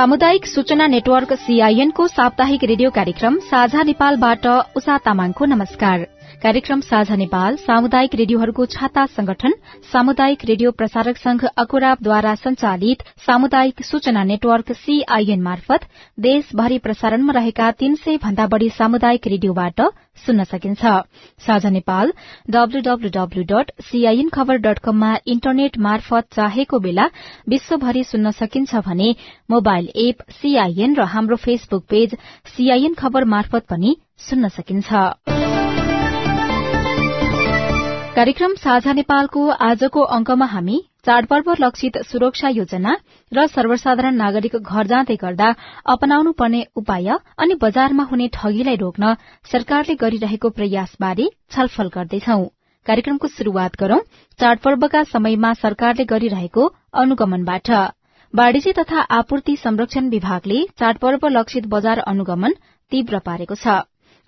सामुदायिक सूचना network CIN को साप्ताहिक रेडियो कार्यक्रम साझा नेपालबाट उषा तामाङको नमस्कार। कार्यक्रम साझा नेपाल सामुदायिक रेडियोहरूको छाता संगठन सामुदायिक रेडियो प्रसारक संघ अकुराबद्वारा संचालित सामुदायिक सूचना नेटवर्क सीआईएन मार्फत देशभरि प्रसारणमा रहेका तीन सय भन्दा बढ़ी सामुदायिक रेडियोबाट सुन्न सकिन्छ। साझा नेपाल डब्लूडब्लूडब्लू डट इन्टरनेट मार्फत चाहेको बेला विश्वभरि सुन्न सकिन्छ भने मोबाइल एप सीआईएन र हाम्रो फेसबुक पेज सीआईएन खबर मार्फत पनि सुन्न सकिन्छ। कार्यक्रम साझा नेपालको आजको अंकमा हामी चाडपर्व लक्षित सुरक्षा योजना र सर्वसाधारण नागरिक घर जाँदै गर्दा अपनाउनु पर्ने उपाय अनि बजारमा हुने ठगीलाई रोक्न सरकारले गरिरहेको प्रयासबारे छलफल गर्दैछौ। कार्यक्रमको शुरूआत गरौं चाडपर्वका समयमा सरकारले गरिरहेको अनुगमनबाट। वाणिज्य तथा आपूर्ति संरक्षण विभागले चाडपर्व लक्षित बजार अनुगमन तीव्र पारेको छ।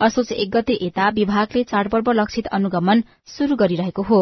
असोज एक गते यता विभागले चाडपर्व लक्षित अनुगमन शुरू गरिरहेको हो।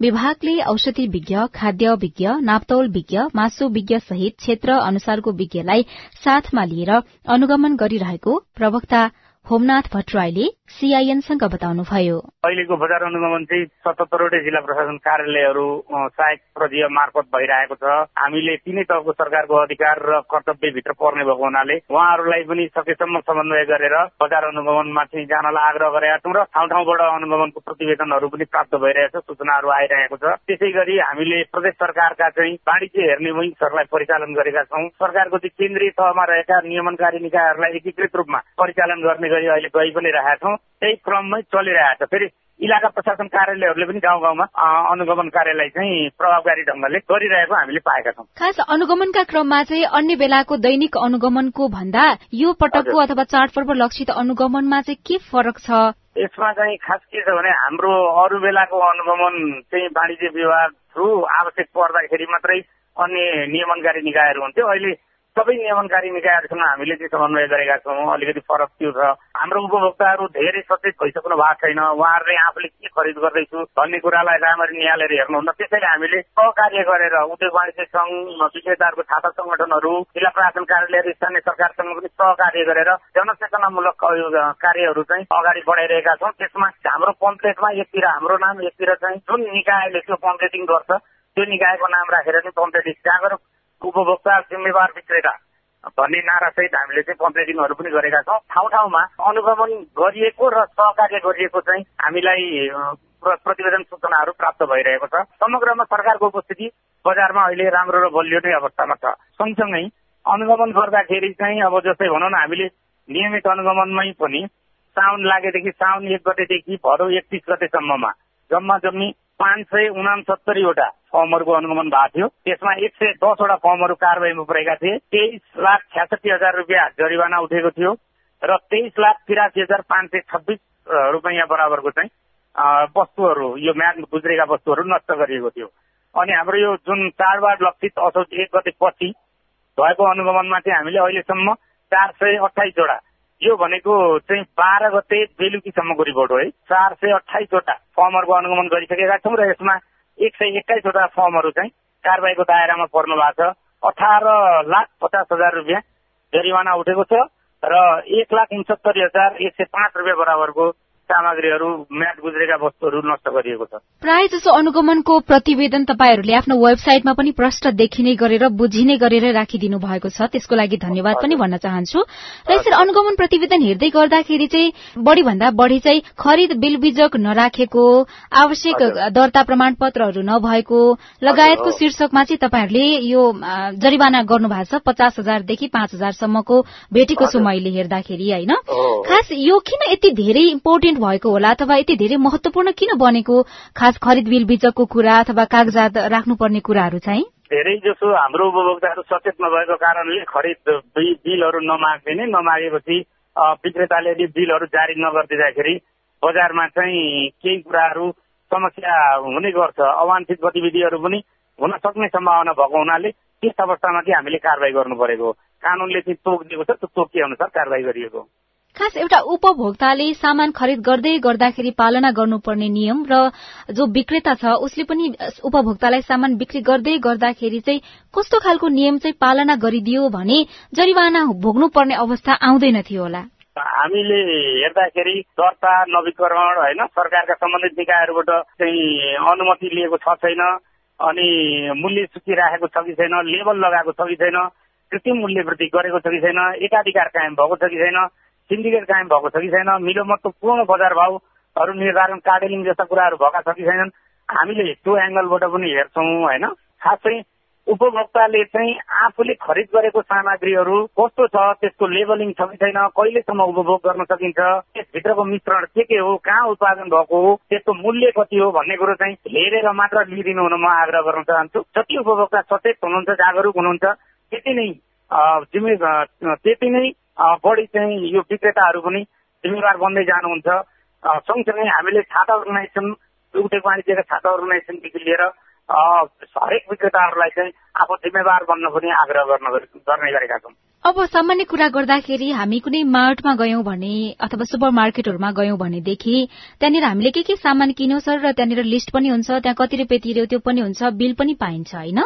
विभागले औषधि विज्ञ खाद्य विज्ञ नाप्तौल विज्ञ मासु विज्ञ सहित क्षेत्र अनुसारको विज्ञलाई साथमा लिएर अनुगमन गरिरहेको प्रवक्ता होमनाथ भट्टराईले सीआईएनसँग बताउनुभयो। अहिलेको बजार अनुगमन चाहिँ सतहत्तरवटै जिल्ला प्रशासन कार्यालयहरू सहायक प्रजीय मार्फत भइरहेको छ। हामीले तिनै तहको सरकारको अधिकार र कर्तव्यभित्र पर्ने भएको हुनाले उहाँहरूलाई पनि सकेसम्म समन्वय गरेर बजार अनुगमनमा चाहिँ जानलाई आग्रह गरेका छौँ र ठाउँ ठाउँबाट अनुगमनको प्रतिवेदनहरू पनि प्राप्त भइरहेको छ सूचनाहरू आइरहेको छ। त्यसै गरी हामीले प्रदेश सरकारका चाहिँ वाणिज्य हेर्ने विङ्सहरूलाई परिचालन गरेका छौँ। सरकारको चाहिँ केन्द्रीय तहमा रहेका नियमनकारी निकायहरूलाई एकीकृत रूपमा परिचालन गर्ने गरी अहिले गइ पनि रहेका छौँ। त्यही क्रममै चलिरहेको छ। फेरि इलाका प्रशासन कार्यालयहरूले पनि गाउँ गाउँमा अनुगमन कार्यलाई चाहिँ प्रभावकारी ढंगले गरिरहेको हामीले पाएका छौँ। खास अनुगमनका क्रममा चाहिँ अन्य बेलाको दैनिक अनुगमनको भन्दा यो पटकको अथवा चाडपर्व लक्षित अनुगमनमा चाहिँ के फरक छ? यसमा चाहिँ खास के छ भने हाम्रो अरू बेलाको अनुगमन चाहिँ वाणिज्य विभाग थ्रु आवश्यक पर्दाखेरि मात्रै अन्य नियमनकारी निकायहरू हुन्थ्यो। अहिले सबै नियमनकारी निकायहरूसँग हामीले चाहिँ समन्वय गरेका छौँ। अलिकति फरक त्यो छ। हाम्रो उपभोक्ताहरू धेरै सचेत भइसक्नु भएको छैन। उहाँहरूले आफूले के खरिद गर्दैछु भन्ने कुरालाई राम्ररी निहालेर हेर्नुहुन्न। त्यसैले हामीले सहकार्य गरेर उद्योग वाणिज्य संघ विक्रेताहरूको छाता संगठनहरू जिल्ला प्रशासन कार्यालय स्थानीय सरकारसँग पनि सहकार्य गरेर जनचेतनामूलक कार्यहरू चाहिँ अगाडि बढाइरहेका छौँ। त्यसमा हाम्रो पम्पलेटमा एकतिर हाम्रो नाम एकतिर चाहिँ जुन निकायले त्यो पम्पलेटिङ गर्छ त्यो निकायको नाम राखेर चाहिँ पम्पलेटिङ त्यहाँ गएर उपभोक्ता जिम्मेवार विक्रेता भन्ने नारासहित हामीले चाहिँ पम्पलेटिङहरू पनि गरेका छौँ। ठाउँ ठाउँमा अनुगमन गरिएको र सहकार्य गरिएको चाहिँ हामीलाई प्रतिवेदन सूचनाहरू प्राप्त भइरहेको छ। समग्रमा सरकारको उपस्थिति बजारमा अहिले राम्रो र बलियो नै अवस्थामा छ। सँगसँगै अनुगमन गर्दाखेरि चाहिँ अब जस्तै भनौँ न हामीले नियमित अनुगमनमै पनि साउन लागेदेखि साउन एक गतेदेखि भदौ एकतिस गतेसम्ममा जम्मा जम्मी पाँच सय उनासत्तरीवटा फर्महरूको अनुगमन भएको थियो। त्यसमा एक सय दसवटा फर्महरू कारवाहीमा परेका थिए। तेइस लाख छ्यासठी हजार रुपियाँ जरिवाना उठेको थियो र तेइस लाख तिरासी हजार पाँच सय छब्बिस रुपियाँ बराबरको चाहिँ वस्तुहरू यो म्याद गुज्रेका वस्तुहरू नष्ट गरिएको थियो। अनि हाम्रो यो जुन चाडबाड लक्षित असोज एक गते पछि भएको अनुगमनमा चाहिँ हामीले अहिलेसम्म चार सय अठाइसवटा यो भनेको चाहिँ बाह्र गते बेलुकीसम्मको रिपोर्ट हो है। चार सय अठाइसवटा फर्महरूको अनुगमन गरिसकेका छौँ र यसमा एक सय एक्काइसवटा फर्महरू चाहिँ कारवाहीको दायरामा पर्नु भएको छ। अठार लाख पचास हजार रुपियाँ जरिवाना उठेको छ र एक लाख उन्सत्तरी हजार एक सय पाँच रुपियाँ बराबरको सामग्रीहरू म्याट गुज्रेका वस्तुहरू नष्ट गरिएको छ। प्राय जसो अनुगमनको प्रतिवेदन तपाईँहरूले आफ्नो वेबसाइटमा पनि प्रष्ट देखिने गरेर बुझिने गरेर राखिदिनु भएको छ। त्यसको लागि धन्यवाद पनि भन्न चाहन्छु। र यसरी अनुगमन प्रतिवेदन हेर्दै गर्दाखेरि चाहिँ बढ़ी भन्दा बढ़ी चाहिँ खरिद बिल बिजक नराखेको आवश्यक दर्ता प्रमाण पत्रहरू नभएको लगायतको शीर्षकमा चाहिँ तपाईँहरूले यो जरिवाना गर्नु भएको छ। पचास हजारदेखि पाँच हजारसम्मको भेटेको छु मैले हेर्दाखेरि होइन? खास यो किन यति धेरै इम्पोर्टेन्ट भएको होला अथवा यति धेरै महत्वपूर्ण किन बनेको? खास खरिद बिल बिचकको कुरा अथवा कागजात राख्नुपर्ने कुराहरू चाहिँ? धेरै जसो हाम्रो उपभोक्ताहरू सचेत नभएको कारणले खरिद बिलहरू नमाग्दै नै नमागेपछि विक्रेताले बिलहरू जारी नगरिदिँदाखेरि बजारमा चाहिँ केही कुराहरू समस्या हुने गर्छ। अवांछित गतिविधिहरू पनि हुन सक्ने सम्भावना भएको हुनाले त्यस अवस्थामा चाहिँ हामीले कारवाही गर्नु परेको कानूनले चाहिँ तोक दिएको छ त्यो तोकिए अनुसार कारवाही गरिएको खास एउटा उपभोक्ताले सामान खरिद गर्दै गर्दाखेरि पालना गर्नुपर्ने नियम र जो विक्रेता छ उसले पनि उपभोक्तालाई सामान बिक्री गर्दै गर्दाखेरि चाहिँ कस्तो खालको नियम चाहिँ पालना गरिदियो भने जरिवाना भोग्नुपर्ने अवस्था आउँदैन थियो होला। हामीले हेर्दाखेरि दर्ता नवीकरण होइन सरकारका सम्बन्धित निकायहरूबाट चाहिँ अनुमति लिएको छ छैन अनि मूल्य सूची राखेको छ कि छैन लेबल लगाएको छ कि छैन कृत्रिम मूल्य वृद्धि गरेको छ कि छैन एकाधिकार कायम भएको छ कि छैन सिन्डिकेट कायम भएको छ कि छैन? मिलोमतो पूर्ण बजार भावहरू निर्धारण कार्डेलिङ जस्ता कुराहरू भएका छ कि छैनन्? हामीले त्यो एङ्गलबाट पनि हेर्छौँ होइन? खास उपभोक्ताले चाहिँ आफूले खरिद गरेको सामग्रीहरू कस्तो छ त्यसको लेबलिङ छ कि छैन कहिलेसम्म उपभोग गर्न सकिन्छ त्यसभित्रको मिश्रण के के हो कहाँ उत्पादन भएको हो त्यसको मूल्य कति हो भन्ने कुरो चाहिँ हेरेर मात्र लिइदिनु हुन म आग्रह गर्न चाहन्छु। जति उपभोक्ता सचेत हुनुहुन्छ जागरुक हुनुहुन्छ त्यति नै त्यति नै बढी चाहिँ यो विक्रेताहरू पनि जिम्मेवार बन्दै जानुहुन्छ। सँगसँगै हामीले छाता अर्गनाइजेसन उठेको वाणिज्यका छाता अर्गनाइजेसनदेखि लिएर हरेक विक्रेताहरूलाई चाहिँ आफू जिम्मेवार बन्न पनि आग्रह गर्न गर्ने गरेका छौँ। अब सामान्य कुरा गर्दाखेरि हामी कुनै मार्टमा गयौं भने अथवा सुपर मार्केटहरूमा गयौं भनेदेखि त्यहाँनिर हामीले के के सामान किन्यौं सर र त्यहाँनिर लिस्ट पनि हुन्छ त्यहाँ कति रुपियाँ तिर्यो त्यो पनि हुन्छ बिल पनि पाइन्छ होइन?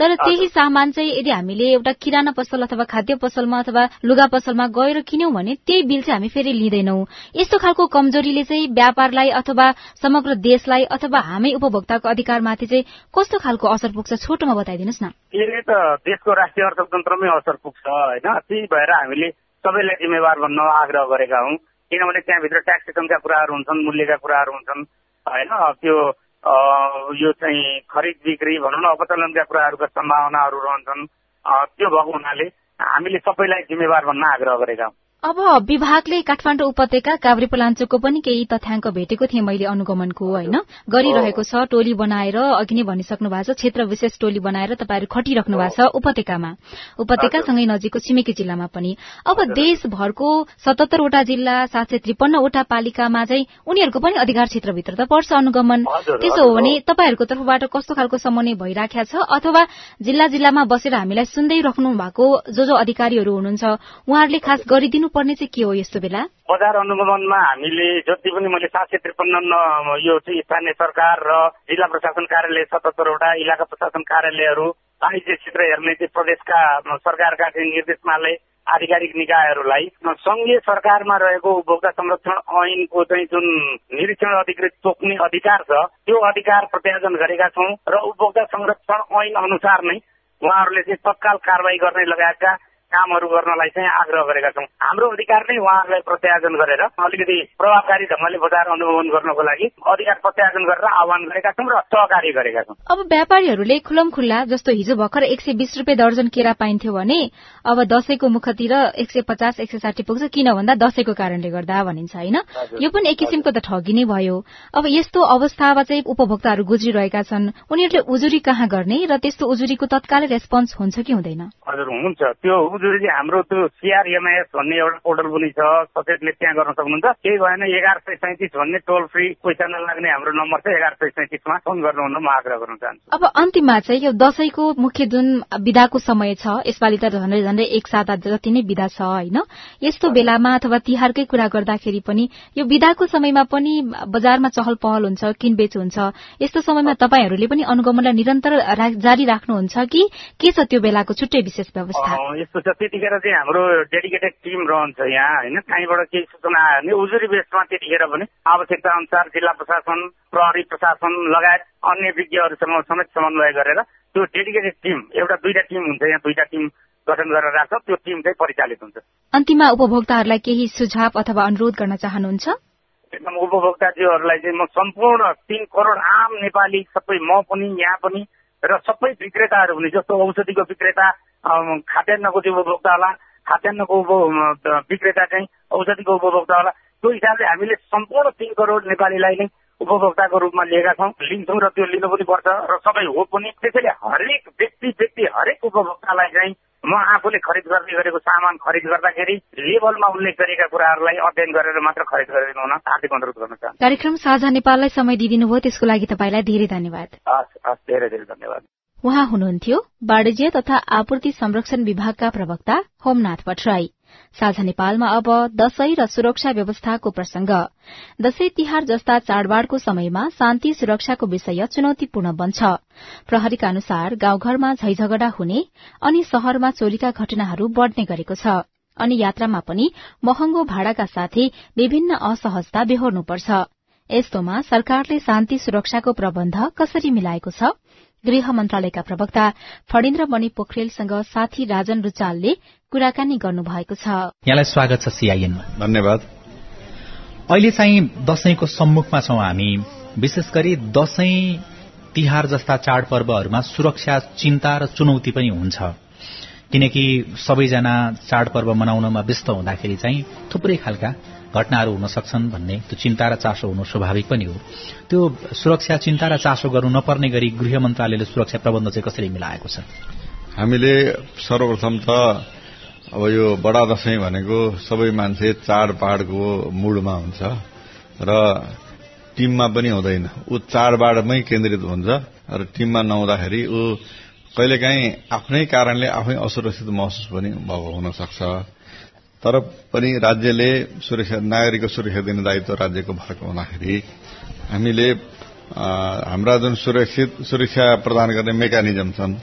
तर त्यही सामान चाहिँ यदि हामीले एउटा किराना पसल अथवा खाद्य पसलमा अथवा लुगा पसलमा गएर किन्यौं भने त्यही बिल चाहिँ हामी फेरि लिँदैनौ। यस्तो खालको कमजोरीले चाहिँ व्यापारलाई अथवा समग्र देशलाई अथवा हामी उपभोक्ताको अधिकारमाथि चाहिँ कस्तो खालको असर पुग्छ छोटोमा बताइदिनुहोस् न। यसले त देशको राष्ट्रिय अर्थतन्त्रमै असर पुग्छ होइन त्यही भएर हामीले सबैलाई जिम्मेवार बन्न आग्रह गरेका हौँ। किनभने त्यहाँभित्र ट्याक्सेसनका कुराहरू हुन्छन् मूल्यका कुराहरू हुन्छन् होइन? त्यो यो चाहिँ खरिद बिक्री भनौँ न अपचलनका कुराहरूका सम्भावनाहरू रहन्छन्। त्यो भएको हुनाले हामीले सबैलाई जिम्मेवार भन्न आग्रह गरेका हौँ। अब विभागले काठमाडौँ उपत्यका काभ्रेपलाञ्चोकको पनि केही तथ्याङ्क भेटेको थिएँ मैले अनुगमनको होइन? गरिरहेको छ टोली बनाएर अघि नै भनिसक्नु भएको छ क्षेत्र विशेष टोली बनाएर तपाईँहरू खटिराख्नु भएको छ उपत्यकामा। उपत्यकासँगै नजिकको छिमेकी जिल्लामा पनि। अब देशभरको सतहत्तरवटा जिल्ला सात सय त्रिपन्नवटा पालिकामा चाहिँ उनीहरूको पनि अधिकार क्षेत्रभित्र त पर्छ अनुगमन। त्यसो हो भने तपाईँहरूको तर्फबाट कस्तो खालको समन्वय भइराखेको छ? अथवा जिल्ला जिल्लामा बसेर हामीलाई सुन्दै राख्नु भएको जो जो अधिकारीहरू हुनुहुन्छ उहाँहरूले खास गरिदिनु पर्ने चाहिँ के हो यस्तो बेला? बजार अनुगमनमा हामीले जति पनि मैले सात सय त्रिपन्न यो चाहिँ स्थानीय सरकार र जिल्ला प्रशासन कार्यालय सतहत्तरवटा इलाका प्रशासन कार्यालयहरू वाणिज्य क्षेत्र हेर्ने चाहिँ प्रदेशका सरकारका चाहिँ निर्देशनालय आधिकारिक निकायहरूलाई संघीय सरकारमा रहेको उपभोक्ता संरक्षण ऐनको चाहिँ जुन निरीक्षण अधिकृत तोक्ने अधिकार छ त्यो अधिकार प्रत्यायोजन गरेका छौँ र उपभोक्ता संरक्षण ऐन अनुसार नै उहाँहरूले चाहिँ तत्काल कारवाही गर्ने लगायतका कामहरू गर्नलाई चाहिँ आग्रह गरेका छौँ। हाम्रो अधिकार नै उहाँहरूलाई प्रत्यायोजन गरेर अलिकति प्रभावकारी ढङ्गले बजार अनुगमन गर्नको लागि अधिकार प्रत्यायोजन गरेर आह्वान गरेका छौँ र सहकारी गरेका छौँ। अब व्यापारीहरूले खुलम खुल्ला जस्तो हिजो भर्खर एक सय बिस रुपियाँ दर्जन केरा पाइन्थ्यो भने अब दसैँको मुखतिर एक सय पचास एक सय साठी पुग्छ किन भन्दा दसैँको कारणले गर्दा भनिन्छ होइन? यो पनि एक किसिमको त ठगी नै भयो। अब यस्तो अवस्थामा चाहिँ उपभोक्ताहरू गुज्रिरहेका छन्। उनीहरूले उजुरी कहाँ गर्ने र त्यस्तो उजुरीको तत्कालै रेस्पोन्स हुन्छ कि हुँदैन? हजुर हुन्छ। त्यो उजुरी हाम्रो त्यो सिआरएमएस भन्ने एउटा पोर्टल पनि छ सचेतले त्यहाँ गर्न सक्नुहुन्छ। केही भएन एघार सय सैतिस भन्ने टोल फ्री पैसा नलाग्ने हाम्रो नम्बर छ एघार सय सैतिसमा। फोन गर्नुहुन्न म आग्रह गर्न चाहन्छु। अब अन्तिममा चाहिँ यो दशैंको मुख्य जुन विधाको समय छ यसपालि त झन्डै झन्डै एक साता जति नै विधा छ होइन? यस्तो बेलामा अथवा तिहारकै कुरा गर्दाखेरि पनि यो विधाको समयमा पनि बजारमा चहल पहल हुन्छ किनबेच हुन्छ। यस्तो समयमा तपाईँहरूले पनि अनुगमनलाई निरन्तर जारी राख्नुहुन्छ कि के छ त्यो बेलाको छुट्टै विशेष व्यवस्था? यस्तो छ त्यतिखेर चाहिँ हाम्रो डेडिकेटेड टिम रहन्छ यहाँ होइन? कहीँबाट केही सूचना आयो भने उजुरी बेसमा त्यतिखेर पनि आवश्यकता अनुसार जिल्ला प्रशासन प्रहरी प्रशासन लगायत अन्य विज्ञहरूसँग समेत समन्वय गरेर त्यो डेडिकेटेड टिम एउटा दुईटा टिम हुन्छ यहाँ दुईटा टिम गठन गरेर राख्छ त्यो टिम चाहिँ परिचालित हुन्छ। अन्तिममा उपभोक्ताहरूलाई केही सुझाव अथवा अनुरोध गर्न चाहनुहुन्छ? एकदम उपभोक्ताज्यूहरूलाई चाहिँ म सम्पूर्ण तीन करोड आम नेपाली सबै म पनि यहाँ पनि र सबै विक्रेताहरू पनि जस्तो औषधिको विक्रेता खाद्यान्नको चाहिँ उपभोक्ता होला खाद्यान्नको उप विक्रेता चाहिँ औषधिको उपभोक्ता होला। त्यो हिसाबले हामीले सम्पूर्ण तिन करोड नेपालीलाई नै उपभोक्ताको रूपमा लिएका छौँ। लिन्छौँ र त्यो लिनु पनि पर्छ र सबै हो पनि। त्यसैले हरेक व्यक्ति व्यक्ति हरेक उपभोक्तालाई चाहिँ म आफूले खरिद गर्ने गरेको सामान खरिद गर्दाखेरि लेबलमा उल्लेख गरेका कुराहरूलाई अध्ययन गरेर मात्र खरिद गरिदिनु हुन हार्दिक अनुरोध गर्न चाहन्छु। कार्यक्रम साझा नेपाललाई समय दिइदिनु भयो त्यसको लागि तपाईँलाई धेरै धन्यवाद। हस् हस् धेरै धेरै धन्यवाद। उहाँ हुनुहुन्थ्यो। वाणिज्य तथा आपूर्ति संरक्षण विभागका प्रवक्ता होमनाथ भट्टराई साझा नेपालमा अब दशैं र सुरक्षा व्यवस्थाको प्रसंग। दशैं तिहार जस्ता चाडबाड़को समयमा शान्ति सुरक्षाको विषय चुनौतीपूर्ण बन्छ। प्रहरीका अनुसार गाउँघरमा झैझगडा हुने अनि शहरमा चोरीका घटनाहरू बढ़ने गरेको छ। अनि यात्रामा पनि महँगो भाड़ाका साथै विभिन्न असहजता बेहोर्नुपर्छ। यस्तोमा सरकारले शान्ति सुरक्षाको प्रबन्ध कसरी मिलाएको छ? गृह मन्त्रालयका प्रवक्ता फणिन्द्र मणि पोखरेलसँग साथी राजन रुचालले कुराकानी गर्नुभएको छ। यहाँलाई स्वागत छ सीआईएनमा। धन्यवाद। अहिले चाहिँ दशैंको सम्मुखमा छौं हामी। विशेष गरी दशैं तिहार जस्ता चाडपर्वहरूमा सुरक्षा चिन्ता र चुनौती पनि हुन्छ। किनकि सबैजना चाडपर्व मनाउनमा व्यस्त हुँदाखेरि चाहिँ थुप्रै खालका घटनाहरू हुन सक्छन् भन्ने त्यो चिन्ता र चासो हुनु स्वाभाविक पनि हो। त्यो सुरक्षा चिन्ता र चासो गर्नु नपर्ने गरी गृह मन्त्रालयले सुरक्षा प्रबन्ध चाहिँ कसरी मिलाएको छ? हामीले सर्वप्रथम त अब यो बडा दशैं भनेको सबै मान्छे चाडबाडको मूडमा हुन्छ र टिममा पनि हुँदैन। ऊ चाडबाडमै केन्द्रित हुन्छ र टिममा नहुँदाखेरि ऊ कहिलेकाहीँ आफ्नै कारणले आफै असुरक्षित महसुस पनि भएको हुन सक्छ तर पनि राज्यले सुरक्षा नागरिकको सुरक्षा दिने दायित्व राज्यको भएको हुँदाखेरि हामीले हाम्रा जुन सुरक्षित सुरक्षा प्रदान गर्ने मेकानिजम छन्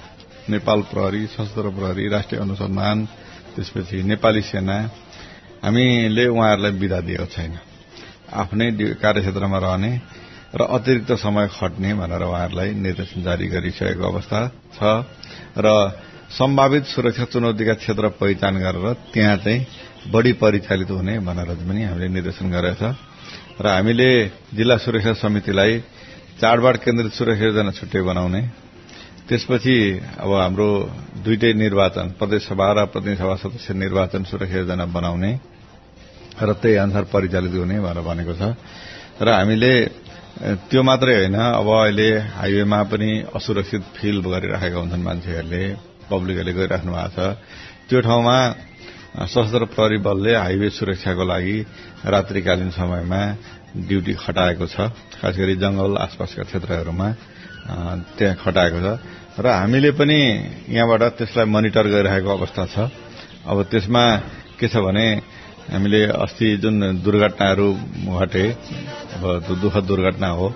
नेपाल प्रहरी सशस्त्र प्रहरी राष्ट्रिय अनुसन्धान त्यसपछि नेपाली सेना हामीले उहाँहरूलाई विदा दिएको छैन। आफ्नै कार्यक्षेत्रमा रहने र अतिरिक्त समय खट्ने भनेर उहाँहरूलाई निर्देशन जारी गरिसकेको अवस्था छ र सम्भावित सुरक्षा चुनौतीका क्षेत्र पहिचान गरेर त्यहाँ चाहिँ बढ़ी परिचालित हुने भनेर पनि हामीले निर्देशन गरेका छ। र हामीले जिल्ला सुरक्षा समितिलाई चाडबाड केन्द्रित सुरक्षा योजना छुट्टै बनाउने त्यसपछि अब हाम्रो दुइटै निर्वाचन प्रदेशसभा र प्रतिनिधि सभा सदस्य निर्वाचन सुरक्षा योजना बनाउने र त्यही अनुसार परिचालित हुने भनेर भनेको छ। र हामीले त्यो मात्रै होइन अब अहिले हाइवेमा पनि असुरक्षित फिल गरिराखेका हुन्छन् मान्छेहरूले। पब्लिकहरूले गरिराख्नु भएको छ। त्यो ठाउँमा सशस्त्र प्रहरी बलले हाइवे सुरक्षाको लागि रात्रिकालीन समयमा ड्यूटी खटाएको छ। खास गरी जंगल आसपासका क्षेत्रहरूमा त्यहाँ खटाएको छ। र हामीले पनि यहाँबाट त्यसलाई मोनिटर गरिरहेको अवस्था छ। अब त्यसमा के छ भने हामीले अस्ति जुन दुर्घटनाहरू घटे अब दुःखद दुर्घटना हो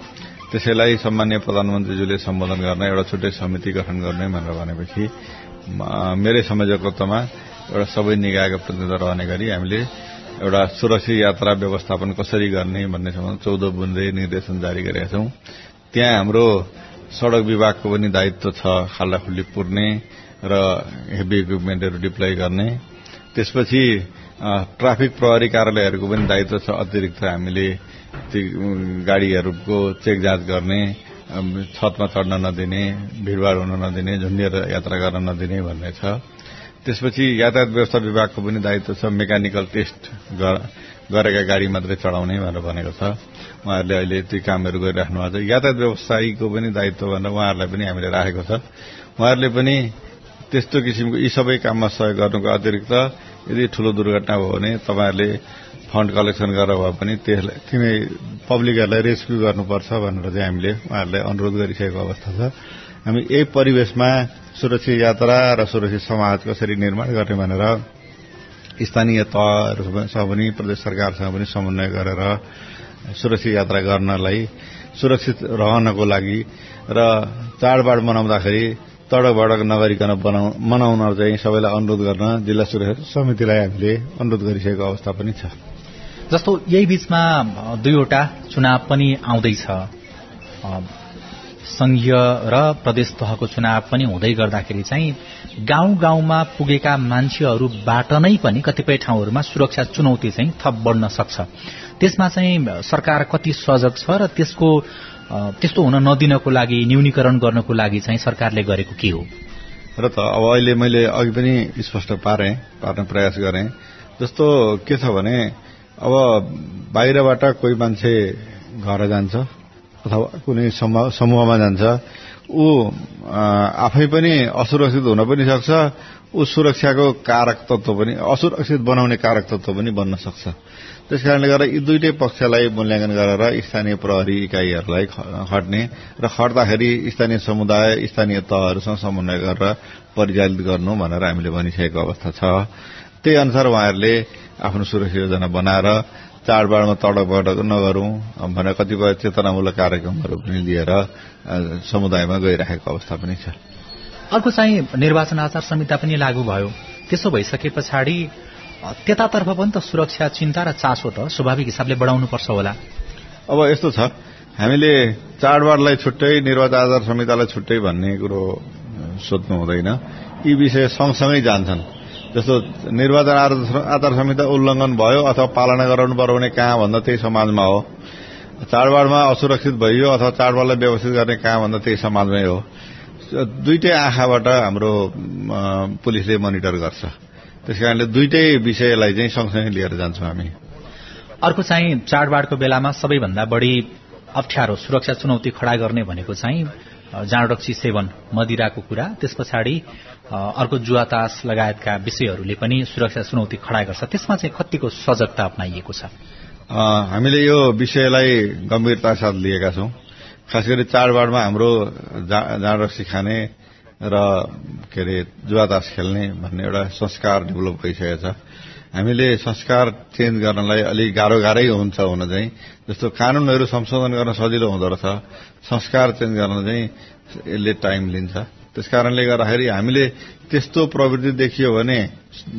त्यसैलाई सामान्य प्रधानमन्त्रीज्यूले सम्बोधन गर्न एउटा छुट्टै समिति गठन गर्ने भनेर भनेपछि मेरै संयोजकत्वमा एउटा सबै निकायको प्रतिनिधित्व रहने गरी हामीले एउटा सुरक्षित यात्रा व्यवस्थापन कसरी गर्ने भन्ने सम्बन्ध चौध बुन्दे निर्देशन जारी गरेका छौं। त्यहाँ हाम्रो सड़क विभागको पनि दायित्व छ खाल्ला खुल्ली पुर्ने र हेभी इक्विपमेन्टहरू डिप्लोय गर्ने। त्यसपछि ट्राफिक प्रहरी कार्यालयहरूको पनि दायित्व छ अतिरिक्त हामीले गाड़ीहरूको चेक जाँच गर्ने छतमा चढ्न नदिने भीड़भाड़ हुन नदिने झुन्डिएर यात्रा गर्न नदिने भन्ने छ। त्यसपछि यातायात व्यवस्था विभागको पनि दायित्व छ मेकानिकल टेस्ट गरेका गाड़ी मात्रै चढाउने भनेर भनेको छ। उहाँहरूले अहिले ती कामहरू गरिराख्नु भएको छ। यातायात व्यवसायीको पनि दायित्व भनेर उहाँहरूलाई पनि हामीले राखेको छ। उहाँहरूले पनि त्यस्तो किसिमको यी सबै काममा सहयोग गर्नुको अतिरिक्त यदि ठूलो दुर्घटना भयो भने तपाईँहरूले फण्ड कलेक्सन गरेर भए पनि त्यसलाई तिनै पब्लिकहरूलाई रेस्क्यू गर्नुपर्छ भनेर चाहिँ हामीले उहाँहरूलाई अनुरोध गरिसकेको अवस्था छ। हामी यही परिवेशमा सुरक्षित यात्रा र सुरक्षित समाज कसरी निर्माण गर्ने भनेर स्थानीय तहहरूसँग पनि प्रदेश सरकारसँग पनि समन्वय गरेर सुरक्षित यात्रा गर्नलाई सुरक्षित रहनको लागि र चाडबाड मनाउँदाखेरि तडक भडक नगरिकन मनाउन चाहिँ सबैलाई अनुरोध गर्न जिल्ला सुरक्षा समितिलाई हामीले अनुरोध गरिसकेको अवस्था पनि छ। जस्तो यही बीचमा दुईवटा चुनाव पनि आउँदैछ। संघीय र प्रदेश तहको चुनाव पनि हुँदै गर्दाखेरि चाहिँ गाउँ गाउँमा पुगेका मान्छेहरूबाट नै पनि कतिपय ठाउँहरूमा सुरक्षा चुनौती चाहिँ थप बढ्न सक्छ। त्यसमा चाहिँ सरकार कति सजग छ र त्यसको त्यस्तो हुन नदिनको लागि न्यूनीकरण गर्नको लागि चाहिँ सरकारले गरेको के हो? र त अब अहिले मैले अघि पनि स्पष्ट पारे पार्न प्रयास गरेँ। जस्तो के छ भने अब बाहिरबाट कोही मान्छे घर जान्छ अथवा कुनै समूहमा जान्छ ऊ आफै पनि असुरक्षित हुन पनि सक्छ ऊ सुरक्षाको कारक तत्व पनि असुरक्षित बनाउने कारक तत्व पनि बन्न सक्छ। त्यस कारणले गर्दा यी दुइटै पक्षलाई मूल्याङ्कन गरेर स्थानीय प्रहरी इकाइहरूलाई खट्ने र खट्दाखेरि स्थानीय समुदाय स्थानीय तहहरूसँग समन्वय गरेर परिचालित गर्नु भनेर हामीले भनिसकेको अवस्था छ। त्यही अनुसार उहाँहरूले आफ्नो सुरक्षा योजना बनाएर चाडबाडमा तडक भडक नगरौं भनेर कतिपय चेतनामूलक कार्यक्रमहरू पनि लिएर समुदायमा गइरहेको अवस्था पनि छ। अर्को चाहिँ निर्वाचन आचार संहिता पनि लागू भयो। त्यसो भइसके पछाडि त्यतातर्फ पनि त सुरक्षा चिन्ता र चासो त स्वाभाविक हिसाबले बढाउनुपर्छ होला। अब यस्तो छ हामीले चाडबाडलाई छुट्टै निर्वाचन आचार संहितालाई छुट्टै भन्ने कुरो सोध्नु हुँदैन। यी विषय सँगसँगै जान्छन्। जस्तो निर्वाचन आचार संहिता उल्लंघन भयो अथवा पालना गराउनु पर्यो भने कहाँ भन्दा त्यही समाजमा हो। चाडबाडमा असुरक्षित भइयो अथवा चाडबाडलाई व्यवस्थित गर्ने कहाँ भन्दा त्यही समाजमै हो। दुईटै आँखाबाट हाम्रो पुलिसले मोनिटर गर्छ। त्यस कारणले दुईटै विषयलाई चाहिँ सँगसँगै लिएर जान्छौँ हामी। अर्को चाहिँ चाडबाडको बेलामा सबैभन्दा बढी अप्ठ्यारो सुरक्षा चुनौती खड़ा गर्ने भनेको चाहिँ जाँडरक्सी सेवन मदिराको कुरा। त्यस पछाडि अर्को जुवातास लगायतका विषयहरूले पनि सुरक्षा चुनौती खड़ा गर्छ। त्यसमा चाहिँ कतिको सजगता अप्नाइएको छ? हामीले यो विषयलाई गम्भीरता साथ लिएका छौं। खास गरी चाडबाडमा हाम्रो जाँडरक्सी खाने र के अरे जुवातास खेल्ने भन्ने एउटा संस्कार डेभलप भइसकेको छ। हामीले संस्कार चेन्ज गर्नलाई अलिक गाह्रो गाह्रै हुन्छ हुन चाहिँ। जस्तो कानूनहरू संशोधन गर्न सजिलो हुँदो रहेछ। संस्कार चेन्ज गर्न चाहिँ यसले टाइम लिन्छ। त्यस कारणले गर्दाखेरि हामीले त्यस्तो प्रवृत्ति देखियो भने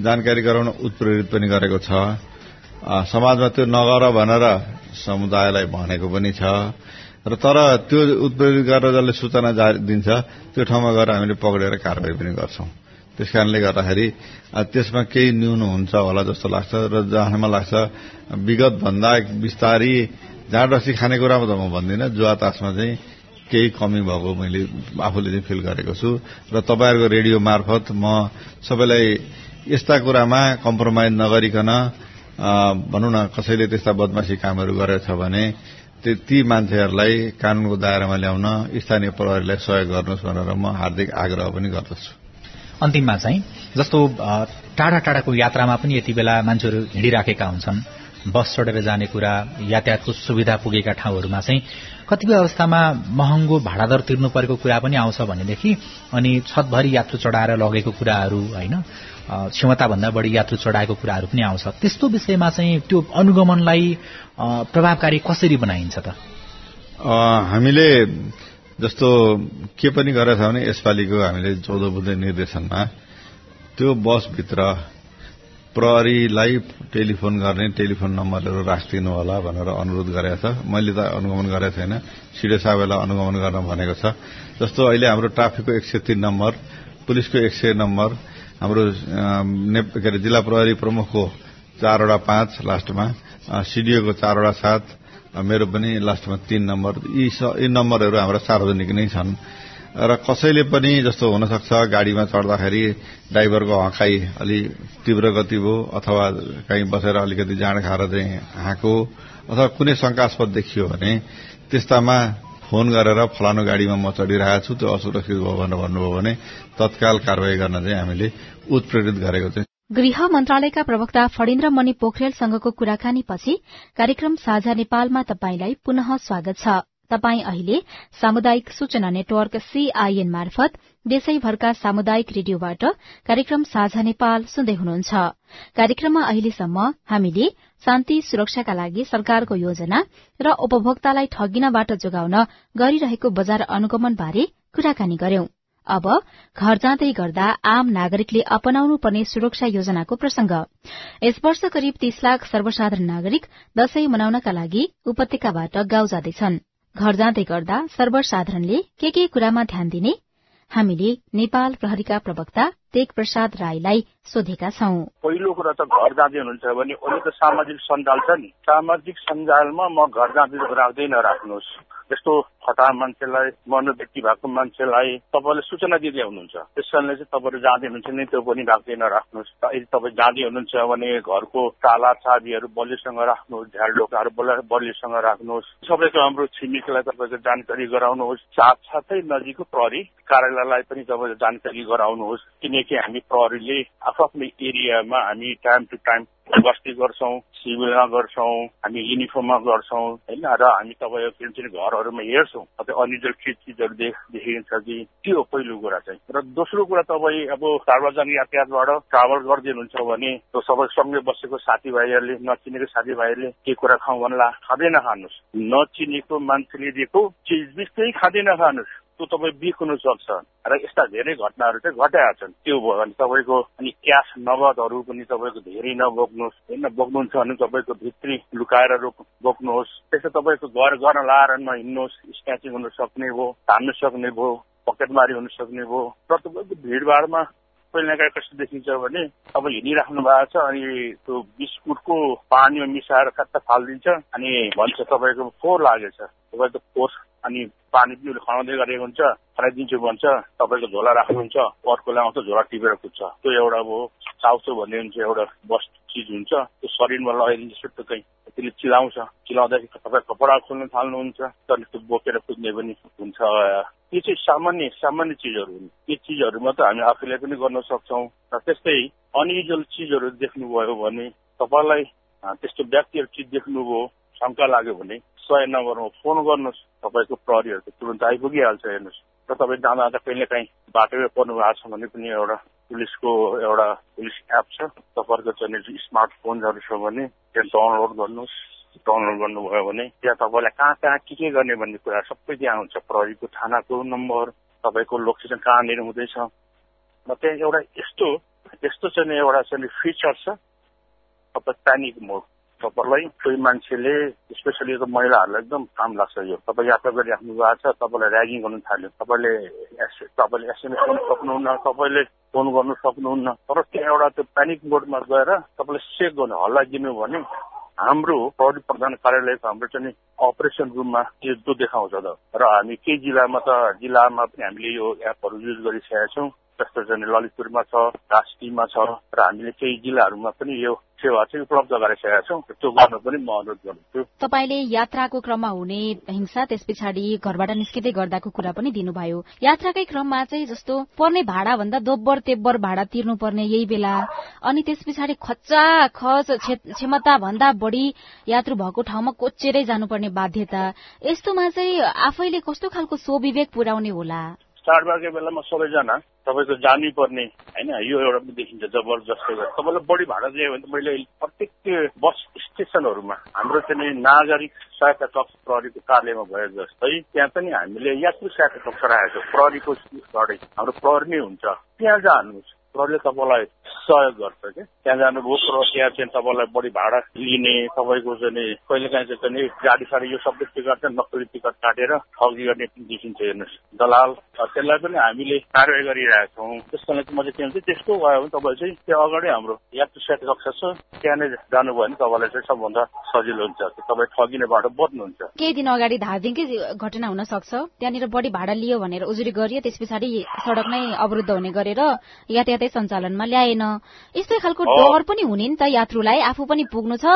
जानकारी गराउन उत्प्रेरित पनि गरेको छ। समाजमा त्यो नगर भनेर समुदायलाई भनेको पनि छ। र तर त्यो उत्प्रेरित गरेर जसले सूचना दिन्छ त्यो ठाउँमा गएर हामीले पक्रेर कारवाही पनि गर्छौं। त्यस कारणले गर्दाखेरि त्यसमा केही न्यून हुन्छ होला जस्तो लाग्छ र जहाँमा लाग्छ विगत भन्दा बिस्तारी जाँड रसी खानेकुरामा त म भन्दिनँ जुवा तासमा चाहिँ केही कमी भएको मैले आफूले चाहिँ फिल गरेको छु। र तपाईँहरूको रेडियो मार्फत म सबैलाई यस्ता कुरामा कम्प्रोमाइज नगरिकन भनौँ न कसैले त्यस्ता बदमासी कामहरू गरेछ भने ती मान्छेहरूलाई कानूनको दायरामा ल्याउन स्थानीय प्रहरीलाई सहयोग गर्नुहोस् भनेर म हार्दिक आग्रह पनि गर्दछु। अन्तिममा चाहिँ जस्तो टाढा टाढाको यात्रामा पनि यति बेला मान्छेहरू हिँडिराखेका हुन्छन्। बस चढेर जाने कुरा यातायातको सुविधा पुगेका ठाउँहरूमा चाहिँ कतिपय अवस्थामा महँगो भाडादर तिर्नु परेको कुरा पनि आउँछ भनेदेखि अनि छतभरि यात्रु चढाएर लगेको कुराहरू होइन? क्षमताभन्दा बढी यात्रु चढाएको कुराहरू पनि आउँछ। त्यस्तो विषयमा चाहिँ त्यो अनुगमनलाई प्रभावकारी कसरी बनाइन्छ त? हामीले जस्तो के पनि गरेछ भने यसपालिको हामीले चौध बुधे निर्देशनमा त्यो बसभित्र प्रहरीलाई टेलिफोन गर्ने टेलिफोन नम्बरहरू राखिदिनु होला भनेर अनुरोध गरेको छ। मैले त अनुगमन गरेको छैन। सिडिओ साहबलाई अनुगमन गर्न भनेको छ। जस्तो अहिले हाम्रो ट्राफिकको एक सय तीन नम्बर पुलिसको एक सय नम्बर हाम्रो के अरे जिल्ला प्रहरी प्रमुखको चारवटा पाँच लास्टमा सिडिओको चारवटा सात मेरो पनि लास्टमा तीन नम्बर। यी यी नम्बरहरू हाम्रा सार्वजनिक नै छन्। र कसैले पनि जस्तो हुन सक्छ गाडीमा चढ्दाखेरि ड्राइभरको हकाई अलि तीव्र गति भयो अथवा कहीँ बसेर अलिकति जाँड खाएर चाहिँ हाँको अथवा कुनै शंकास्पद देखियो भने त्यस्तामा फोन गरेर फलानु गाडीमा म चढिरहेको छु त्यो असुरक्षित भयो भनेर भन्नुभयो भने तत्काल कारवाही गर्न चाहिँ हामीले उत्प्रेरित गरेको चाहिँ गृह मन्त्रालयका प्रवक्ता फणिन्द्र मणि पोखरेलसँगको कुराकानीपछि कार्यक्रम साझा नेपालमा तपाईंलाई पुनः स्वागत छ। तपाई अहिले सामुदायिक सूचना नेटवर्क सीआईएन मार्फत देशैभरका सामुदायिक रेडियोबाट कार्यक्रम साझा नेपाल सुन्दै हुनुहुन्छ। कार्यक्रममा अहिलेसम्म हामीले शान्ति सुरक्षाका लागि सरकारको योजना र उपभोक्तालाई ठगिनबाट जोगाउन गरिरहेको बजार अनुगमन बारे कुराकानी गर्यौं। अब घर जाँदै गर्दा आम नागरिकले अपनाउनु पर्ने सुरक्षा योजनाको प्रसंग। यस वर्ष करिब तीस लाख सर्वसाधारण नागरिक दशैं मनाउनका लागि उपत्यकाबाट गाउँ जाँदैछन्। घर जाँदै गर्दा सर्वसाधारणले के के कुरामा ध्यान दिने हामीले नेपाल प्रहरीका प्रवक्ता तेग प्रसाद राईलाई सोधेका छौं। पहिलो कुरा त घर जाँदै हुनुहुन्छ भने अहिले त सामाजिक सञ्जाल छ नि। सामाजिक सञ्जालमा म घर जाँदै राख्दै नराख्नुहोस् यस्तो फटा मान्छेलाई मनोव्यक्ति भएको मान्छेलाई तपाईँले सूचना दिँदै हुनुहुन्छ। त्यस कारणले चाहिँ तपाईँहरू जाँदै हुनुहुन्छ नि त्यो पनि राख्दै नराख्नुहोस्। यदि तपाईँ जाँदै हुनुहुन्छ भने घरको ताला चाबीहरू बलिसँग राख्नुहोस् झ्याल ढोकाहरू बलिसँग राख्नुहोस्। सबैको हाम्रो छिमेकीलाई तपाईँको जानकारी गराउनुहोस्। साथसाथै नजिकको प्रहरी कार्यालयलाई पनि तपाईँले जानकारी गराउनुहोस्। किनकि हामी प्रहरीले आफ्नो आफ्नो एरियामा हामी टाइम टु टाइम गस्ती गर्छौँ सिभिलमा गर्छौँ हामी युनिफर्ममा गर्छौँ होइन? र हामी तपाईँको के भन्छ घरहरूमा हेर्छौँ तपाईँ अनयुजल चिजहरू देखिन्छ कि त्यो पहिलो कुरा चाहिँ? र दोस्रो कुरा तपाईँ अब सार्वजनिक यातायातबाट ट्राभल गरिदिनुहुन्छ भने सबै सँगै बसेको साथीभाइहरूले नचिनेको साथीभाइहरूले के कुरा खाउँ भन्ला? खाँदै नखानुहोस् नचिनेको मान्छेले दिएको चिज बिच चाहिँ खाँदै नखानुहोस् त्यो तपाईँ बिग्नु सक्छ। र यस्ता धेरै घटनाहरू चाहिँ घटाएका छन्। त्यो भयो भने तपाईँको अनि क्यास नगदहरू पनि तपाईँको धेरै नबोक्नुहोस् होइन बोक्नुहुन्छ भने तपाईँको भित्री लुकाएर बोक्नुहोस्। त्यसो तपाईँको घर घर लाएर नहिँड्नुहोस् स्क्याचिङ हुन सक्ने भयो धान्नु सक्ने भयो पकेटमारी हुन सक्ने भयो। र तपाईँको भिडभाडमा पहिला काहीँ कस्तो देखिन्छ भने अब हिँडिराख्नु भएको छ अनि त्यो बिस्कुटको पानीमा मिसाएर कता फालिदिन्छ अनि भन्छ तपाईँको फोहोर लागेछ। तपाईँको फोहोर अनि पानी पनि उसले खनाउँदै गरेको हुन्छ खनाइदिन्छु भन्छ तपाईँको झोला राख्नुहुन्छ अर्कोलाई आउँछ झोला टिपेर कुद्छ। त्यो एउटा अब चाउचो भन्ने हुन्छ एउटा वस्तु चिज हुन्छ। त्यो शरीरमा लगाइदिन्छ सुटुकै त्यसले चिलाउँछ। चिलाउँदाखेरि तपाईँ कपडा खोल्न थाल्नुहुन्छ तर त्यो बोकेर कुद्ने पनि हुन्छ। त्यो चाहिँ सामान्य सामान्य चिजहरू हुन्। त्यो चिजहरू मात्र हामी आफूले पनि गर्न सक्छौँ। र त्यस्तै अनयुजल चिजहरू देख्नुभयो भने तपाईँलाई त्यस्तो व्यक्तिहरू चिज देख्नुभयो शङ्का लाग्यो भने सय नम्बरमा फोन गर्नुहोस् तपाईँको प्रहरीहरू तुरन्त आइपुगिहाल्छ हेर्नुहोस्। र तपाईँ जाँदा जाँदा कहिले काहीँ बाटोमै पर्नु भएको छ भने पनि एउटा पुलिसको एउटा पुलिस एप छ। तपाईँहरूको चाहिँ स्मार्टफोनहरू छ भने त्यहाँ डाउनलोड गर्नुहोस्। डाउनलोड गर्नुभयो भने त्यहाँ तपाईँलाई कहाँ कहाँ के के गर्ने भन्ने कुरा सबै त्यहाँ हुन्छ। प्रहरीको थानाको नम्बर तपाईँको लोकेसन कहाँनिर हुँदैछ। र त्यहाँ एउटा यस्तो यस्तो चाहिँ एउटा चाहिँ फिचर छ। तपाईँ प्यानिक मोड। तपाईँलाई कोही मान्छेले स्पेसली यो महिलाहरूलाई एकदम काम लाग्छ यो। तपाईँ यात्रा गरिराख्नु भएको छ तपाईँलाई ऱ्यागिङ गर्नु थाल्यो। तपाईँले तपाईँले एसएमएस गर्नु सक्नुहुन्न तपाईँले फोन गर्नु सक्नुहुन्न। तर त्यहाँ एउटा त्यो प्यानिक मोडमा गएर तपाईँले चेक गर्नु हल्ला दिनु भने हाम्रो प्रहरी प्रधान कार्यालयको हाम्रो चाहिँ अपरेसन रुममा त्यो देखाउँछ त। र हामी केही जिल्लामा त जिल्लामा पनि हामीले यो एपहरू युज गरिसकेका छौँ। जस्तो चाहिँ ललितपुरमा छ कास्कीमा छ र हामीले केही जिल्लाहरूमा पनि यो सेवा चाहिँ उपलब्ध गराइसकेका छौँ। त्यो गर्न पनि म अनुरोध गर्छु तपाईँले यात्राको क्रममा हुने हिंसा त्यस पछाडि घरबाट निस्किँदै गर्दाको कुरा पनि दिनुभयो। यात्राकै क्रममा चाहिँ जस्तो पर्ने भाडा भन्दा दोब्बर तेब्बर भाडा तिर्नुपर्ने यही बेला अनि त्यस पछाडि खच्चा खच क्षमता भन्दा बढी यात्रु भएको ठाउँमा कोचेरै जानुपर्ने बाध्यता। यस्तोमा चाहिँ आफैले कस्तो खालको स्वविवेक पुर्याउने होला? चाडबाडको बेलामा सबैजना तपाईँको जानै पर्ने होइन? यो एउटा पनि देखिन्छ जबरजस्तै तपाईँलाई बढी भाडा दियो भने त मैले प्रत्येक बस स्टेसनहरूमा हाम्रो चाहिँ नागरिक सहायता कक्ष प्रहरीको कार्यालयमा भयो जस्तै त्यहाँ पनि हामीले यात्रु सहायता कक्ष राखेको प्रहरीको हाम्रो प्रहरी नै हुन्छ। त्यहाँ जानुहोस्। प्रहरीले तपाईँलाई सहयोग गर्छ क्या त्यहाँ जानुभयो र त्यहाँ चाहिँ तपाईँलाई बढी भाडा लिने तपाईँको चाहिँ कहिले काहीँ चाहिँ गाडी साडी यो सबै टिकट चाहिँ नक्कली टिकट काटेर ठगी गर्ने देखिन्छ हेर्नुहोस्। दलाल त्यसलाई पनि हामीले कारवाही गरिरहेका छौँ। त्यसको लागि म चाहिँ के हुन्छ त्यस्तो भयो भने तपाईँ चाहिँ त्यहाँ अगाडि हाम्रो यात्रु सेट कक्षा छ त्यहाँ नै जानुभयो भने तपाईँलाई चाहिँ सबभन्दा सजिलो हुन्छ। तपाईँ ठगिने बाटो बद्नुहुन्छ केही दिन अगाडि धादिङकै घटना हुन सक्छ? त्यहाँनिर बढी भाडा लियो भनेर उजुरी गरियो त्यस पछाडि सड़क नै अवरुद्ध हुने गरेर यातायातै सञ्चालनमा ल्याएन। यस्तै खालको डर पनि हुने नि त यात्रुलाई। आफू पनि पुग्नु छ।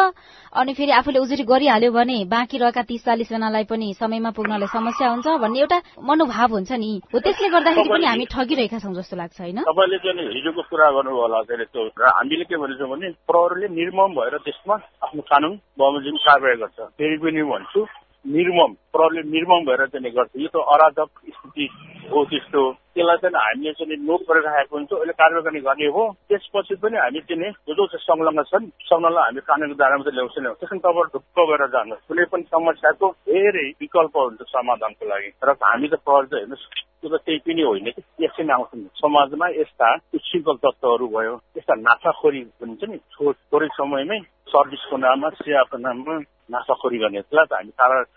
अनि फेरि आफूले उजुरी गरिहाल्यो भने बाँकी रहेका तीस चालिस जनालाई पनि समयमा पुग्नलाई समस्या हुन्छ भन्ने एउटा मनोभाव हुन्छ नि। हो त्यसले गर्दाखेरि पनि हामी ठगिरहेका छौँ जस्तो लाग्छ होइन? तपाईँले चाहिँ हिजोको कुरा गर्नुभयो होला त्यो हामीले के भनेछौँ भने प्रहरीले निर्मम भएर त्यसमा आफ्नो कानुन बमोजिम कारवाही गर्छ। फेरि पनि भन्छु निर्मम प्रहरीले निर्मम भएर चाहिँ गर्छ। यो त अराजक स्थिति हो त्यस्तो। त्यसलाई चाहिँ हामीले चाहिँ नोट राखेको हुन्छ। अहिले कारवाही गर्ने हो। त्यसपछि पनि हामी चाहिँ जो जो चाहिँ संलग्न छन् संलग्नलाई हामी कानुनको दायरामा चाहिँ ल्याउँछ ल्याउँछ त्यसमा तपाईँ ढुक्क भएर जानुहोस् कुनै पनि समस्याको धेरै विकल्प हुन्छ समाधानको लागि। र हामी त प्रहरी चाहिँ हेर्नुहोस् त्यो त त्यही पनि होइन कि। यसै नै आउँछन्। समाजमा यस्ता उच्छृङ्खल तत्त्वहरू भयो। यस्ता नाफाखोरी भनिन्छ नि। थोरै समयमै सर्भिसको नाममा सेवाको नाममा नाफाखोरी गर्नेलाई त हामी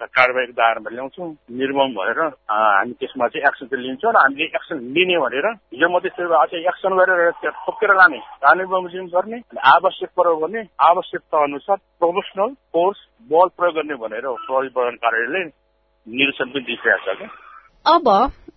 कारवाहीको दायरामा ल्याउँछौँ निर्मम भएर हामी त्यसमा चाहिँ एक्सन चाहिँ लिन्छौँ र हामीले एक्सन लिने भनेर हिजो मात्रै आज एक्सन गरेर थोकेर लाने कानुन बमोजिम गर्ने आवश्यक पर्यो भने आवश्यकता अनुसार प्रोफेसनल फोर्स बल प्रयोग गर्ने भनेर प्रहरी प्रधान कार्यालयले निर्देशन पनि दिइसकेको छ क्या अब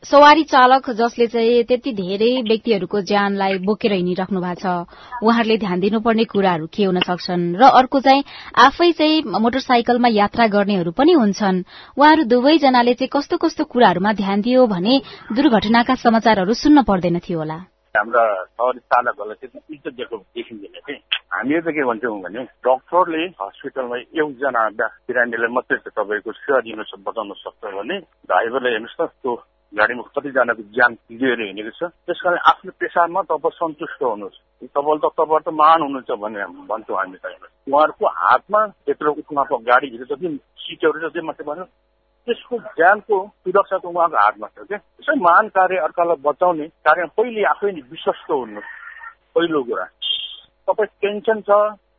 सवारी चालक जसले चाहिँ त्यति धेरै व्यक्तिहरूको ज्यानलाई बोकेर हिँडिराख्नु भएको छ उहाँहरूले ध्यान दिनुपर्ने कुराहरू के हुन सक्छन् र अर्को चाहिँ आफै चाहिँ मोटरसाइकलमा यात्रा गर्नेहरू पनि हुन्छन्। उहाँहरू दुवैजनाले चाहिँ कस्तो कस्तो कुराहरूमा ध्यान दियो भने दुर्घटनाका समाचारहरू सुन्न पर्दैन थियो होला। हाम्रा सवारी चालकहरूलाई चाहिँ इज्जत दिएको देखिँदैन कि। हामीले त के भन्छौँ भने डक्टरले हस्पिटलमा एकजना बिरामीलाई मात्रै तपाईँको सेवा दिन बचाउन सक्छ भने ड्राइभरले हेर्नुहोस् त त्यो गाडीमा कतिजनाको ज्यान लिएर हिँडेको छ। त्यस कारण आफ्नो पेसामा तपाईँ सन्तुष्ट हुनुहोस्। तपाईँले त तपाईँ त महान हुनुहुन्छ भन्ने भन्छौँ हामी त उहाँहरूको हातमा त्यत्रो उहाँको गाडीभित्र जति सिटहरू जति मात्रै भन्यो त्यसको ज्यानको सुरक्षा त उहाँको हातमा छ क्या त्यसै महान कार्य अर्कालाई बचाउने कार्य पहिले आफै नै विश्वस्त हुनु पहिलो कुरा। तपाईँ टेन्सन छ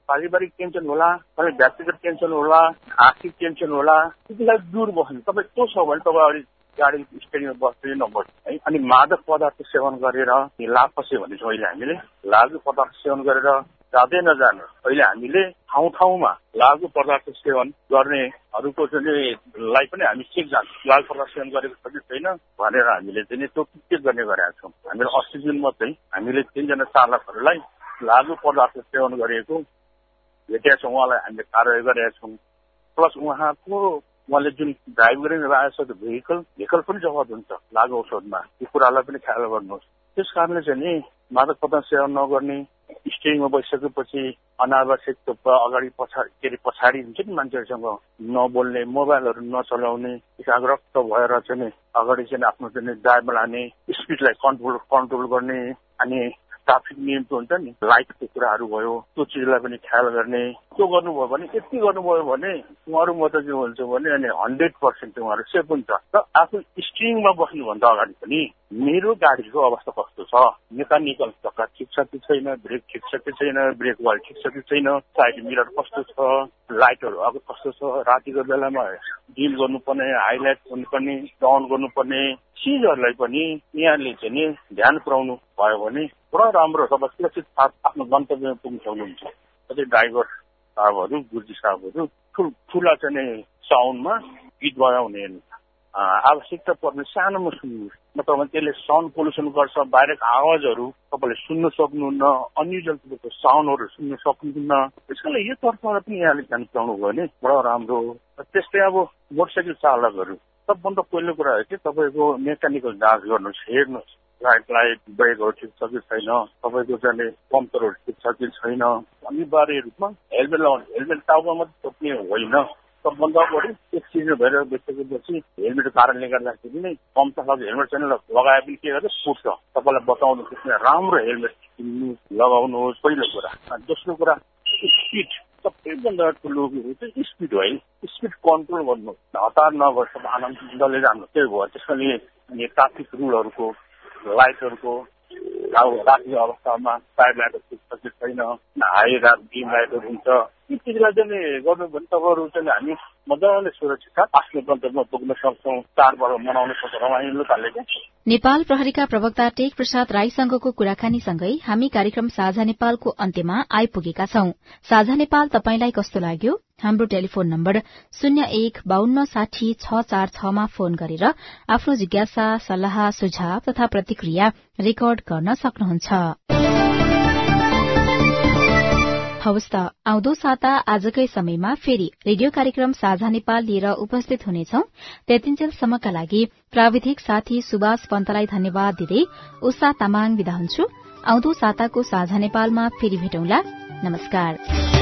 पारिवारिक टेन्सन होला तपाईँ व्यक्तिगत टेन्सन होला आर्थिक टेन्सन होला त्यतिलाई दूर बस्नु। तपाईँ त्यो छ भने तपाईँ अलिक गाडी स्टेरिङमा बस्दै नबस्नु है अनि मादक पदार्थ सेवन गरेर लाभ पसे भनेछौँ अहिले हामीले। लागु पदार्थ सेवन गरेर जाँदै नजानु। अहिले हामीले ठाउँ ठाउँमा लागु पदार्थ सेवन गर्नेहरूको लाई पनि हामी चेक जान्छौँ लागु पदार्थ सेवन गरेको छ कि छैन भनेर हामीले चाहिँ त्यो चेक गर्ने गरेका छौँ। हामीले अस्ति दिनमा चाहिँ हामीले तिनजना चालकहरूलाई लागु पदार्थ सेवन गरेको भेटेका छौँ। उहाँलाई हामीले कारवाही गरेका छौँ। प्लस उहाँको उहाँले जुन ड्राइभ गरिरहनु भएको छ भेहिकल भेहिकल पनि जफत हुन्छ लागु औषधमा। यो कुरालाई पनि ख्याल गर्नुहोस्। त्यस कारणले चाहिँ नि मादक पदार्थ सेवन नगर्ने स्टेरिङमा बसिसकेपछि अनावश्यक अगाडि पछाडि के अरे पछाडि हुन्छ नि मान्छेहरूसँग नबोल्ने मोबाइलहरू नचलाउने एकाग्रत भएर चाहिँ अगाडि चाहिँ आफ्नो चाहिँ ड्राइभ लाने स्पिडलाई कन्ट्रोल कन्ट्रोल गर्ने अनि ट्राफिक नियमको हुन्छ नि। लाइटको कुराहरू भयो त्यो चिजलाई पनि ख्याल गर्ने त्यो गर्नुभयो भने यति गर्नुभयो भने उहाँहरू म त के भन्छ भने अनि हन्ड्रेड पर्सेन्ट उहाँहरू सेफ हुन्छ। र आफू स्ट्रिङमा बस्नुभन्दा अगाडि पनि मेरो गाडीको अवस्था कस्तो छ? मेकानिकल चक्का ठिक छ कि छैन? ब्रेक ठिक छ कि छैन? ब्रेक वाल ठिक छ कि छैन? साइड मिरर कस्तो छ? लाइटहरू अब कस्तो छ? रातिको बेलामा डिल गर्नुपर्ने हाइलाइट हुनुपर्ने डाउन गर्नुपर्ने चिजहरूलाई पनि यहाँले चाहिँ नि ध्यान पुऱ्याउनु भयो भने पुरा राम्रो तपाईँ सुरक्षित आफ्नो गन्तव्यमा पुग्न सक्नुहुन्छ। ड्राइभर साहबहरू गुर्जी साहबहरू ठुला चाहिँ साउन्डमा गीत बजाउने आवश्यकता पर्ने सानोमा सुन्नु नत्र त्यसले साउन्ड पोल्युसन गर्छ बाहिरको आवाजहरू तपाईँले सुन्न सक्नुहुन्न अनयुजल तपाईँको साउन्डहरू सुन्न सक्नुहुन्न। त्यसकारण यो तर्फबाट पनि यहाँले ध्यान पुऱ्याउनु भयो भने बडा राम्रो त्यस्तै अब मोटरसाइकल चालकहरू सबभन्दा पहिलो कुरा हो कि तपाईँको मेकानिकल जाँच गर्नुहोस् हेर्नुहोस्। लाइट लाइट ब्रेकहरू ठिक छ कि छैन तपाईँको चाहिँ पम्परहरू ठिक छ कि छैन अनिवार्य रूपमा हेलमेट लगाउनु हेलमेट टाउमा मात्रै छोप्ने होइन सबभन्दा बढी एक्सिडेन्ट भएर बसिसकेपछि हेलमेटको कारणले गर्दाखेरि नै कम त हेलमेट चाहिँ लगाए पनि के गर्छ फुट्छ तपाईँलाई बताउनु त्यसमा राम्रो हेलमेट किन्नु लगाउनुहोस् पहिलो कुरा दोस्रो कुरा स्पिड सबैभन्दा ठुलो कुरो चाहिँ स्पिड हो स्पिड कन्ट्रोल गर्नु हतार नगर्छ आनन्दले जानु त्यही भयो त्यसैले ट्राफिक रुलहरूको लाइटहरूको राति अवस्थामा साइड लाइटहरू ठिक छ कि छैन हाई रात डिम लाइटहरू हुन्छ ती चिजलाई चाहिँ गर्नु भने तपाईँहरू चाहिँ हामी मजाले सुरक्षित आफ्नो गन्तव्यमा पुग्न सक्छौँ चाडपर्व मनाउन सक्छौँ रमाइलो खाले नेपाल प्रहरीका प्रवक्ता टेक प्रसाद राईसँगको कुराकानीसँगै हामी कार्यक्रम साझा नेपालको अन्त्यमा आइपुगेका छौं साझा नेपाल तपाईंलाई कस्तो लाग्यो हाम्रो टेलिफोन नम्बर शून्य एक बान्न साठी छ चार छमा फोन गरेर आफ्नो जिज्ञासा सल्लाह सुझाव तथा प्रतिक्रिया रेकर्ड गर्न सक्नुहुन्छ। आउँदो साता आजकै समयमा फेरि रेडियो कार्यक्रम साझा नेपाल लिएर उपस्थित हुनेछौ। त्यतिन्जेलसम्मका लागि प्राविधिक साथी सुभाष पन्तलाई धन्यवाद दिँदै उषा तामाङ विदा हुन्छु। आउँदो साताको साझा नेपालमा फेरि भेटौँला। नमस्कार।